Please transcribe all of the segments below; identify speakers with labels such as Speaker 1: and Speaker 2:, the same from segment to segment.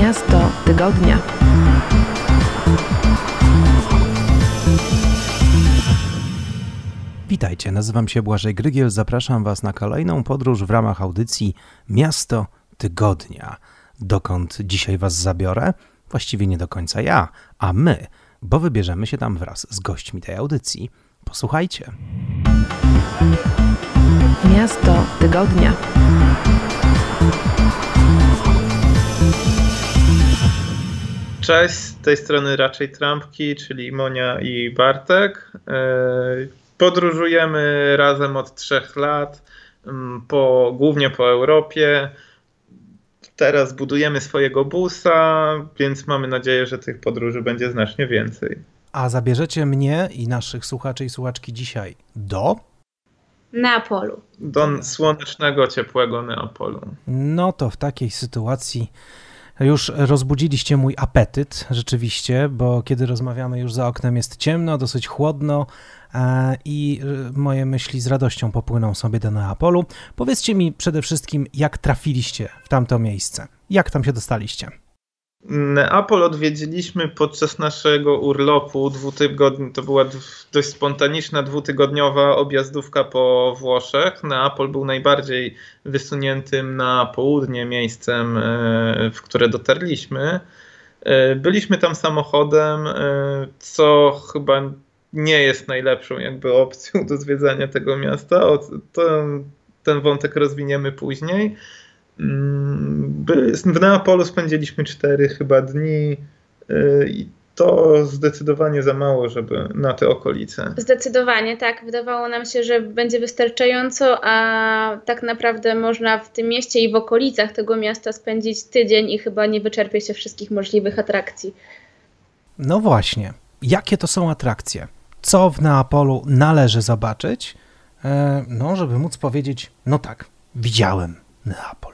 Speaker 1: Miasto tygodnia.
Speaker 2: Witajcie, nazywam się Błażej Grygiel. Zapraszam Was na kolejną podróż w ramach audycji Miasto Tygodnia. Dokąd dzisiaj Was zabiorę? Właściwie nie do końca ja, a my, bo wybierzemy się tam wraz z gośćmi tej audycji. Posłuchajcie.
Speaker 1: Miasto tygodnia.
Speaker 3: Cześć, z tej strony raczej Trampki, czyli Monia i Bartek. E, podróżujemy razem od trzech lat, mm, po, głównie po Europie. Teraz budujemy swojego busa, więc mamy nadzieję, że tych podróży będzie znacznie więcej.
Speaker 2: A zabierzecie mnie i naszych słuchaczy i słuchaczki dzisiaj do?
Speaker 4: Neapolu.
Speaker 3: Do słonecznego, ciepłego Neapolu.
Speaker 2: No to w takiej sytuacji już rozbudziliście mój apetyt, rzeczywiście, bo kiedy rozmawiamy już za oknem jest ciemno, dosyć chłodno e, i e, moje myśli z radością popłyną sobie do Neapolu. Powiedzcie mi przede wszystkim, jak trafiliście w tamto miejsce? Jak tam się dostaliście?
Speaker 3: Neapol odwiedziliśmy podczas naszego urlopu dwutygodni. To była dość spontaniczna dwutygodniowa objazdówka po Włoszech. Neapol był najbardziej wysuniętym na południe miejscem, e, w które dotarliśmy. E, byliśmy tam samochodem, e, co chyba nie jest najlepszą jakby opcją do zwiedzania tego miasta. Ten, ten wątek rozwiniemy później. Mm, w Neapolu spędziliśmy cztery chyba dni y, i to zdecydowanie za mało, żeby na te okolice.
Speaker 4: Zdecydowanie, tak. Wydawało nam się, że będzie wystarczająco, a tak naprawdę można w tym mieście i w okolicach tego miasta spędzić tydzień i chyba nie wyczerpie się wszystkich możliwych atrakcji.
Speaker 2: No właśnie. Jakie to są atrakcje? Co w Neapolu należy zobaczyć? E, no, żeby móc powiedzieć, no tak, widziałem Neapol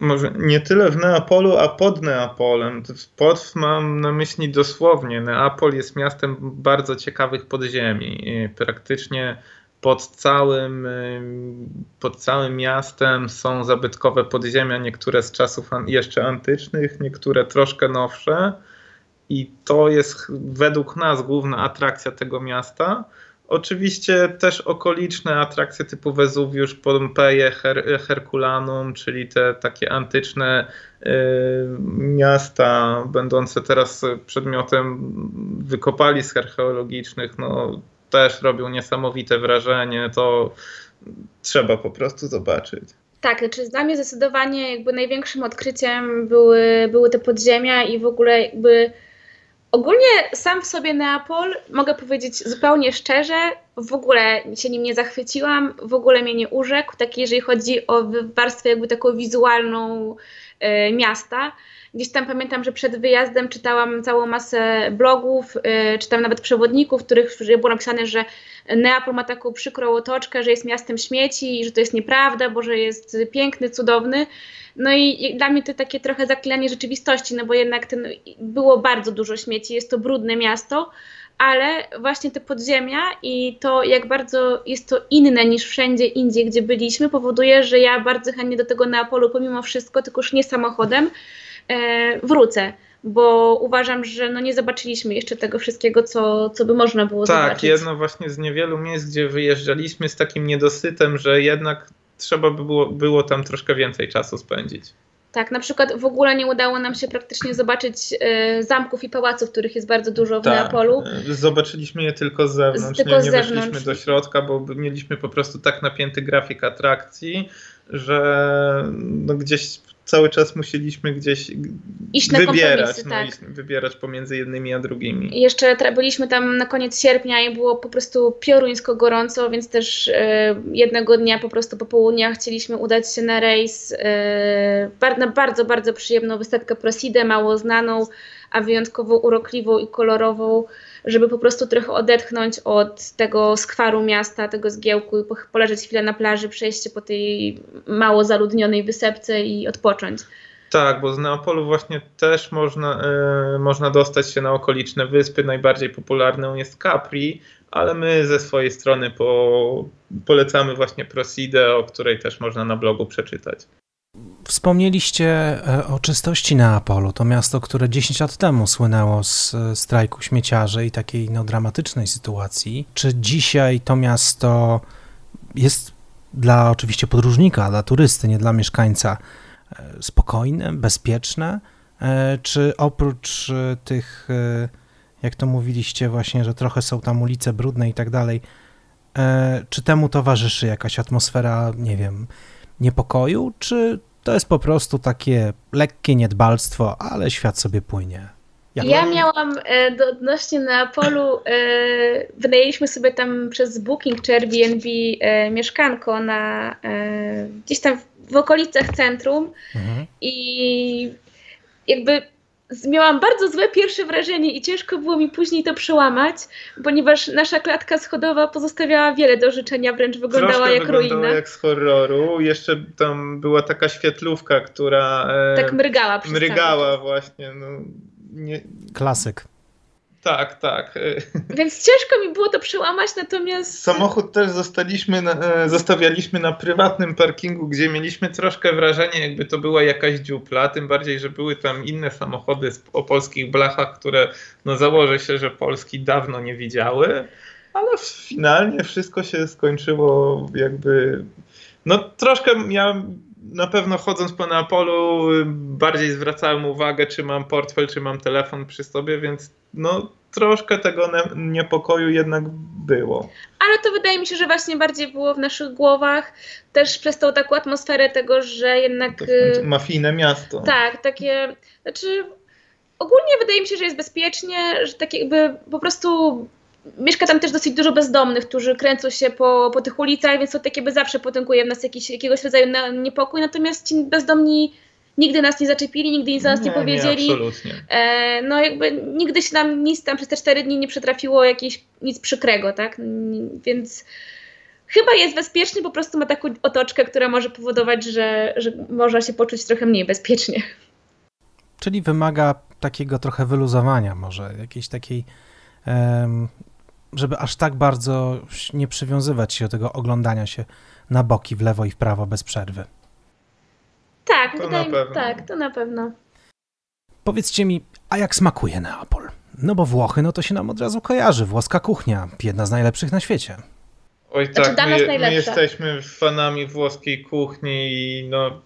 Speaker 3: może nie tyle w Neapolu, a pod Neapolem. Pod mam na myśli dosłownie. Neapol jest miastem bardzo ciekawych podziemi. Praktycznie pod całym, pod całym miastem są zabytkowe podziemia, niektóre z czasów jeszcze antycznych, niektóre troszkę nowsze. I to jest według nas główna atrakcja tego miasta. Oczywiście też okoliczne atrakcje typu Wezuwiusz, Pompeje, Her Herkulanum, czyli te takie antyczne y, miasta, będące teraz przedmiotem wykopalisk archeologicznych, no, też robią niesamowite wrażenie. To trzeba po prostu zobaczyć.
Speaker 4: Tak, znaczy dla mnie zdecydowanie jakby największym odkryciem były, były te podziemia i w ogóle jakby Ogólnie sam w sobie Neapol, mogę powiedzieć zupełnie szczerze, w ogóle się nim nie zachwyciłam, w ogóle mnie nie urzekł, tak jeżeli chodzi o warstwę jakby taką wizualną y, miasta. Gdzieś tam pamiętam, że przed wyjazdem czytałam całą masę blogów, y, czytałam nawet przewodników, w których było napisane, że Neapol ma taką przykrą otoczkę, że jest miastem śmieci i że to jest nieprawda, bo że jest piękny, cudowny. No i dla mnie to takie trochę zaklinanie rzeczywistości, no bo jednak ten, było bardzo dużo śmieci, jest to brudne miasto, ale właśnie te podziemia i to, jak bardzo jest to inne niż wszędzie indziej, gdzie byliśmy, powoduje, że ja bardzo chętnie do tego Neapolu, pomimo wszystko, tylko już nie samochodem, e, wrócę bo uważam, że no nie zobaczyliśmy jeszcze tego wszystkiego, co, co by można było
Speaker 3: tak,
Speaker 4: zobaczyć.
Speaker 3: Tak, jedno właśnie z niewielu miejsc, gdzie wyjeżdżaliśmy z takim niedosytem, że jednak trzeba by było, było tam troszkę więcej czasu spędzić.
Speaker 4: Tak, na przykład w ogóle nie udało nam się praktycznie zobaczyć y, zamków i pałaców, których jest bardzo dużo w tak, Neapolu.
Speaker 3: E, zobaczyliśmy je tylko z zewnątrz, tylko nie, nie weszliśmy do środka, bo mieliśmy po prostu tak napięty grafik atrakcji, że no gdzieś cały czas musieliśmy gdzieś
Speaker 4: Iść
Speaker 3: wybierać,
Speaker 4: no, tak.
Speaker 3: wybierać pomiędzy jednymi a drugimi.
Speaker 4: I jeszcze byliśmy tam na koniec sierpnia i było po prostu pioruńsko gorąco, więc też e, jednego dnia po prostu po południach chcieliśmy udać się na rejs e, na bardzo, bardzo przyjemną wystawkę Prosidę, mało znaną, a wyjątkowo urokliwą i kolorową żeby po prostu trochę odetchnąć od tego skwaru miasta, tego zgiełku i poleżeć chwilę na plaży, przejść po tej mało zaludnionej wysepce i odpocząć.
Speaker 3: Tak, bo z Neapolu właśnie też można, y, można dostać się na okoliczne wyspy. Najbardziej popularną jest Capri, ale my ze swojej strony po, polecamy właśnie Prosidę, o której też można na blogu przeczytać.
Speaker 2: Wspomnieliście e, o czystości Neapolu. To miasto, które 10 lat temu słynęło z e, strajku śmieciarzy i takiej no, dramatycznej sytuacji. Czy dzisiaj to miasto jest dla oczywiście podróżnika, dla turysty, nie dla mieszkańca e, spokojne, bezpieczne? Czy oprócz tych, jak to mówiliście, właśnie, że trochę są tam ulice brudne i tak dalej, czy temu towarzyszy jakaś atmosfera, nie wiem, niepokoju, czy to jest po prostu takie lekkie niedbalstwo, ale świat sobie płynie.
Speaker 4: Jak ja miałam e, do, odnośnie Neapolu, e, wynajęliśmy sobie tam przez Booking czy Airbnb e, mieszkanko na, gdzieś tam w, w okolicach centrum mhm. i jakby miałam bardzo złe pierwsze wrażenie i ciężko było mi później to przełamać, ponieważ nasza klatka schodowa pozostawiała wiele do życzenia, wręcz wyglądała
Speaker 3: Troszkę
Speaker 4: jak
Speaker 3: wyglądała
Speaker 4: ruina.
Speaker 3: jak z horroru. Jeszcze tam była taka świetlówka, która...
Speaker 4: E, tak mrygała przez
Speaker 3: Mrygała właśnie. No,
Speaker 2: nie... Klasyk.
Speaker 3: Tak, tak.
Speaker 4: Więc ciężko mi było to przełamać, natomiast.
Speaker 3: Samochód też zostaliśmy na, e, zostawialiśmy na prywatnym parkingu, gdzie mieliśmy troszkę wrażenie, jakby to była jakaś dziupla. Tym bardziej, że były tam inne samochody o polskich blachach, które no założę się, że Polski dawno nie widziały. Ale finalnie wszystko się skończyło jakby. No troszkę miałem na pewno chodząc po Neapolu bardziej zwracałem uwagę, czy mam portfel, czy mam telefon przy sobie, więc no troszkę tego niepokoju jednak było.
Speaker 4: Ale to wydaje mi się, że właśnie bardziej było w naszych głowach, też przez tą taką atmosferę tego, że jednak... To
Speaker 3: y, mafijne miasto.
Speaker 4: Tak, takie, znaczy ogólnie wydaje mi się, że jest bezpiecznie, że tak jakby po prostu mieszka tam też dosyć dużo bezdomnych, którzy kręcą się po, po tych ulicach, więc to tak jakby zawsze potęguje w nas jakiś, jakiegoś rodzaju niepokój, natomiast ci bezdomni nigdy nas nie zaczepili, nigdy nic za nas nie, nie powiedzieli.
Speaker 3: Nie, absolutnie.
Speaker 4: E, no jakby nigdy się nam nic tam przez te cztery dni nie przytrafiło jakieś nic przykrego, tak? Więc chyba jest bezpieczny, po prostu ma taką otoczkę, która może powodować, że, że można się poczuć trochę mniej bezpiecznie.
Speaker 2: Czyli wymaga takiego trochę wyluzowania może, jakiejś takiej um, żeby aż tak bardzo nie przywiązywać się do tego oglądania się na boki w lewo i w prawo bez przerwy.
Speaker 4: Tak, to wydaje, na pewno. tak, to na pewno.
Speaker 2: Powiedzcie mi, a jak smakuje Neapol? No bo Włochy, no to się nam od razu kojarzy. Włoska kuchnia, jedna z najlepszych na świecie.
Speaker 3: Oj znaczy, tak, my, my, jesteśmy fanami włoskiej kuchni i no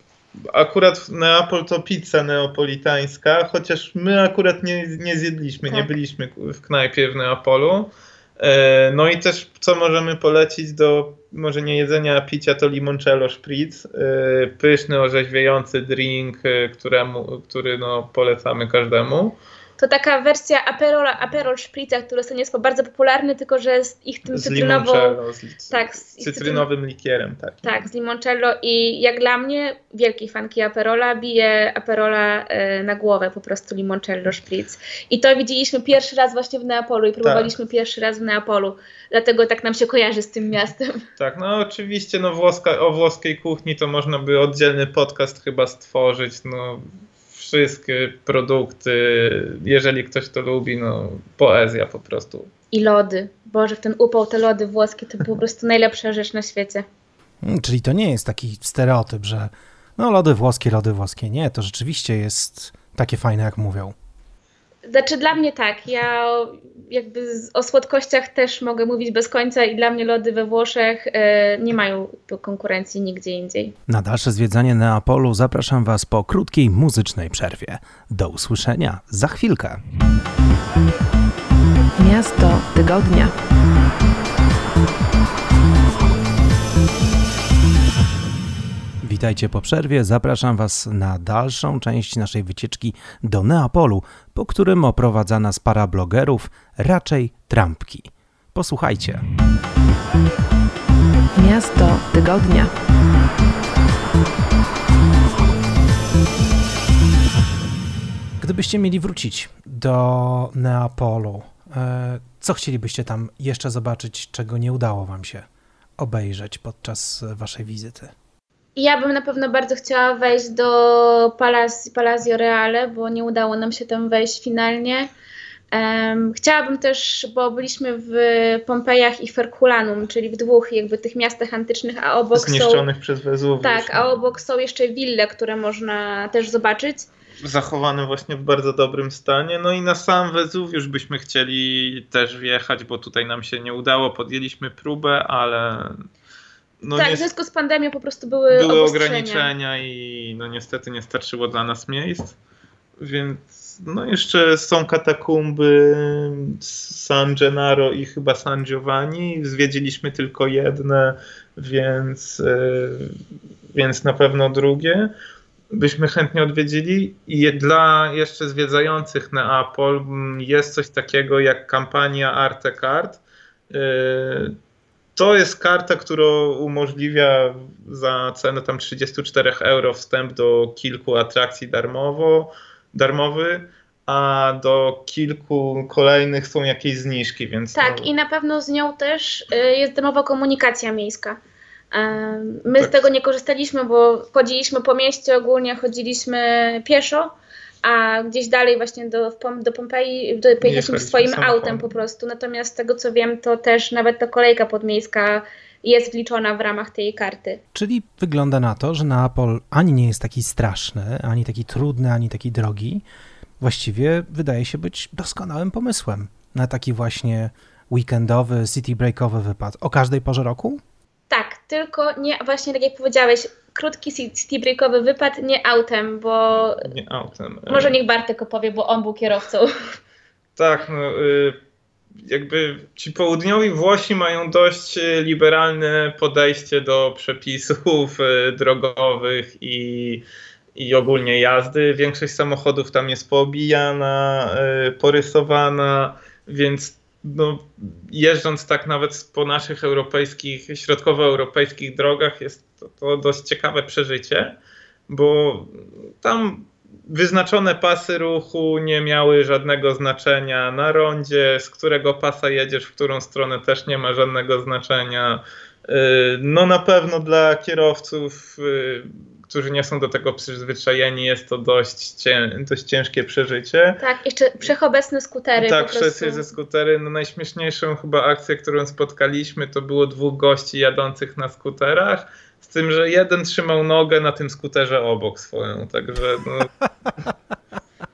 Speaker 3: akurat Neapol to pizza neapolitańska, chociaż my akurat nie, nie zjedliśmy, tak. nie byliśmy w knajpie w Neapolu. E, no i też co możemy polecić do może nie jedzenia, a picia to limoncello spritz, e, pyszny, orzeźwiający drink, e, któremu, który no, polecamy każdemu
Speaker 4: to taka wersja Aperol, Aperol Spritza, który jest jest bardzo popularny, tylko że z ich tym
Speaker 3: z cytrynową...
Speaker 4: Z, tak,
Speaker 3: z cytrynowym likierem. Tak,
Speaker 4: tak, z limoncello i jak dla mnie, wielkiej fanki Aperola, bije Aperola e, na głowę po prostu limoncello Spritz. I to widzieliśmy pierwszy raz właśnie w Neapolu i próbowaliśmy tak. pierwszy raz w Neapolu, dlatego tak nam się kojarzy z tym miastem.
Speaker 3: Tak, no oczywiście no włoska, o włoskiej kuchni to można by oddzielny podcast chyba stworzyć, no wszystkie produkty, jeżeli ktoś to lubi, no poezja po prostu.
Speaker 4: I lody. Boże, w ten upał te lody włoskie to po prostu najlepsza rzecz na świecie.
Speaker 2: Hmm, czyli to nie jest taki stereotyp, że no lody włoskie, lody włoskie. Nie, to rzeczywiście jest takie fajne, jak mówią.
Speaker 4: Znaczy dla mnie tak, ja jakby o słodkościach też mogę mówić bez końca i dla mnie lody we Włoszech e, nie mają konkurencji nigdzie indziej.
Speaker 2: Na dalsze zwiedzanie Neapolu zapraszam Was po krótkiej muzycznej przerwie. Do usłyszenia za chwilkę.
Speaker 1: Miasto tygodnia.
Speaker 2: Witajcie po przerwie. Zapraszam Was na dalszą część naszej wycieczki do Neapolu, po którym oprowadza nas para blogerów, raczej trampki. Posłuchajcie.
Speaker 1: Miasto tygodnia.
Speaker 2: Gdybyście mieli wrócić do Neapolu, e, co chcielibyście tam jeszcze zobaczyć, czego nie udało Wam się obejrzeć podczas Waszej wizyty?
Speaker 4: Ja bym na pewno bardzo chciała wejść do Palazzo, Palazzo Reale, bo nie udało nam się tam wejść finalnie. Um, chciałabym też, bo byliśmy w Pompejach i Ferkulanum, czyli w dwóch jakby tych miastach antycznych, a obok
Speaker 3: Zniszczonych
Speaker 4: są...
Speaker 3: przez Wezuwiusz.
Speaker 4: Tak, a obok są jeszcze wille, które można też zobaczyć.
Speaker 3: Zachowane właśnie w bardzo dobrym stanie. No i na sam Wezuwiusz byśmy chcieli też wjechać, bo tutaj nam się nie udało. Podjęliśmy próbę, ale
Speaker 4: no tak, nie, w związku z pandemią po prostu były,
Speaker 3: były ograniczenia i no niestety nie starczyło dla nas miejsc. Więc no jeszcze są katakumby San Gennaro i chyba San Giovanni. Zwiedziliśmy tylko jedne, więc, e, więc na pewno drugie byśmy chętnie odwiedzili. I dla jeszcze zwiedzających Neapol jest coś takiego jak kampania Arte Card. To jest karta, która umożliwia za cenę tam 34 euro wstęp do kilku atrakcji darmowo, darmowy, a do kilku kolejnych są jakieś zniżki, więc...
Speaker 4: Tak, no... i na pewno z nią też y, jest darmowa komunikacja miejska. My tak. z tego nie korzystaliśmy, bo chodziliśmy po mieście, ogólnie chodziliśmy pieszo, a gdzieś dalej właśnie do, do Pompeji pojechaliśmy swoim samochodem. autem po prostu. Natomiast z tego co wiem, to też nawet ta kolejka podmiejska jest wliczona w ramach tej karty.
Speaker 2: Czyli wygląda na to, że Neapol ani nie jest taki straszny, ani taki trudny, ani taki drogi. Właściwie wydaje się być doskonałym pomysłem na taki właśnie weekendowy, city breakowy wypad o każdej porze roku?
Speaker 4: Tak, tylko nie, właśnie tak jak powiedziałeś, krótki city breakowy wypad nie autem, bo...
Speaker 3: Nie autem.
Speaker 4: Może niech Bartek opowie, bo on był kierowcą.
Speaker 3: Tak, no y, jakby ci południowi Włosi mają dość liberalne podejście do przepisów y, drogowych i, i ogólnie jazdy. Większość samochodów tam jest poobijana, y, porysowana, więc no, jeżdżąc tak nawet po naszych europejskich, środkowoeuropejskich drogach, jest to, to dość ciekawe przeżycie, bo tam wyznaczone pasy ruchu nie miały żadnego znaczenia na rondzie, z którego pasa jedziesz, w którą stronę też nie ma żadnego znaczenia. Y, no na pewno dla kierowców y, którzy nie są do tego przyzwyczajeni, jest to dość, cię, dość ciężkie przeżycie.
Speaker 4: Tak, jeszcze wszechobecne skutery.
Speaker 3: Tak, wszyscy ze skutery. No najśmieszniejszą chyba akcję, którą spotkaliśmy, to było dwóch gości jadących na skuterach. Z tym, że jeden trzymał nogę na tym skuterze obok swoją, także no...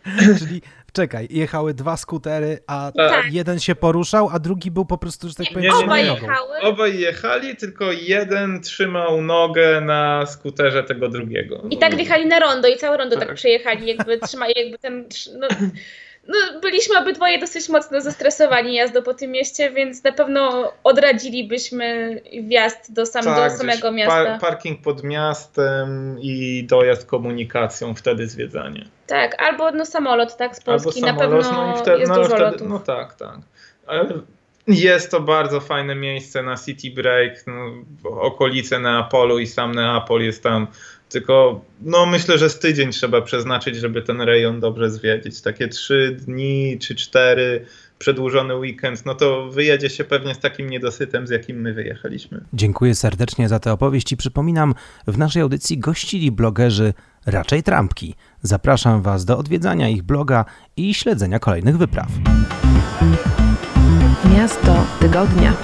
Speaker 2: Czyli Czekaj, jechały dwa skutery, a tak. jeden się poruszał, a drugi był po prostu, że tak powiem,
Speaker 4: nie, nie, nie. jechały.
Speaker 3: Obaj jechali, tylko jeden trzymał nogę na skuterze tego drugiego.
Speaker 4: I tak wjechali na rondo i całe rondo tak, tak przejechali, jakby trzymali, jakby ten... No, no, byliśmy obydwoje dosyć mocno zestresowani jazdą po tym mieście, więc na pewno odradzilibyśmy wjazd do, sam, tak, do samego miasta. Par
Speaker 3: parking pod miastem i dojazd komunikacją, wtedy zwiedzanie.
Speaker 4: Tak, albo no samolot, tak, z Polski albo na samolot, pewno no i wtedy, jest no, dużo wtedy,
Speaker 3: No tak, tak. Ale jest to bardzo fajne miejsce na City Break, no, okolice Neapolu i sam Neapol jest tam tylko no myślę, że z tydzień trzeba przeznaczyć, żeby ten rejon dobrze zwiedzić. Takie trzy dni czy cztery przedłużony weekend, no to wyjedzie się pewnie z takim niedosytem, z jakim my wyjechaliśmy.
Speaker 2: Dziękuję serdecznie za tę opowieść i przypominam, w naszej audycji gościli blogerzy raczej trampki. Zapraszam Was do odwiedzania ich bloga i śledzenia kolejnych wypraw.
Speaker 1: Miasto tygodnia.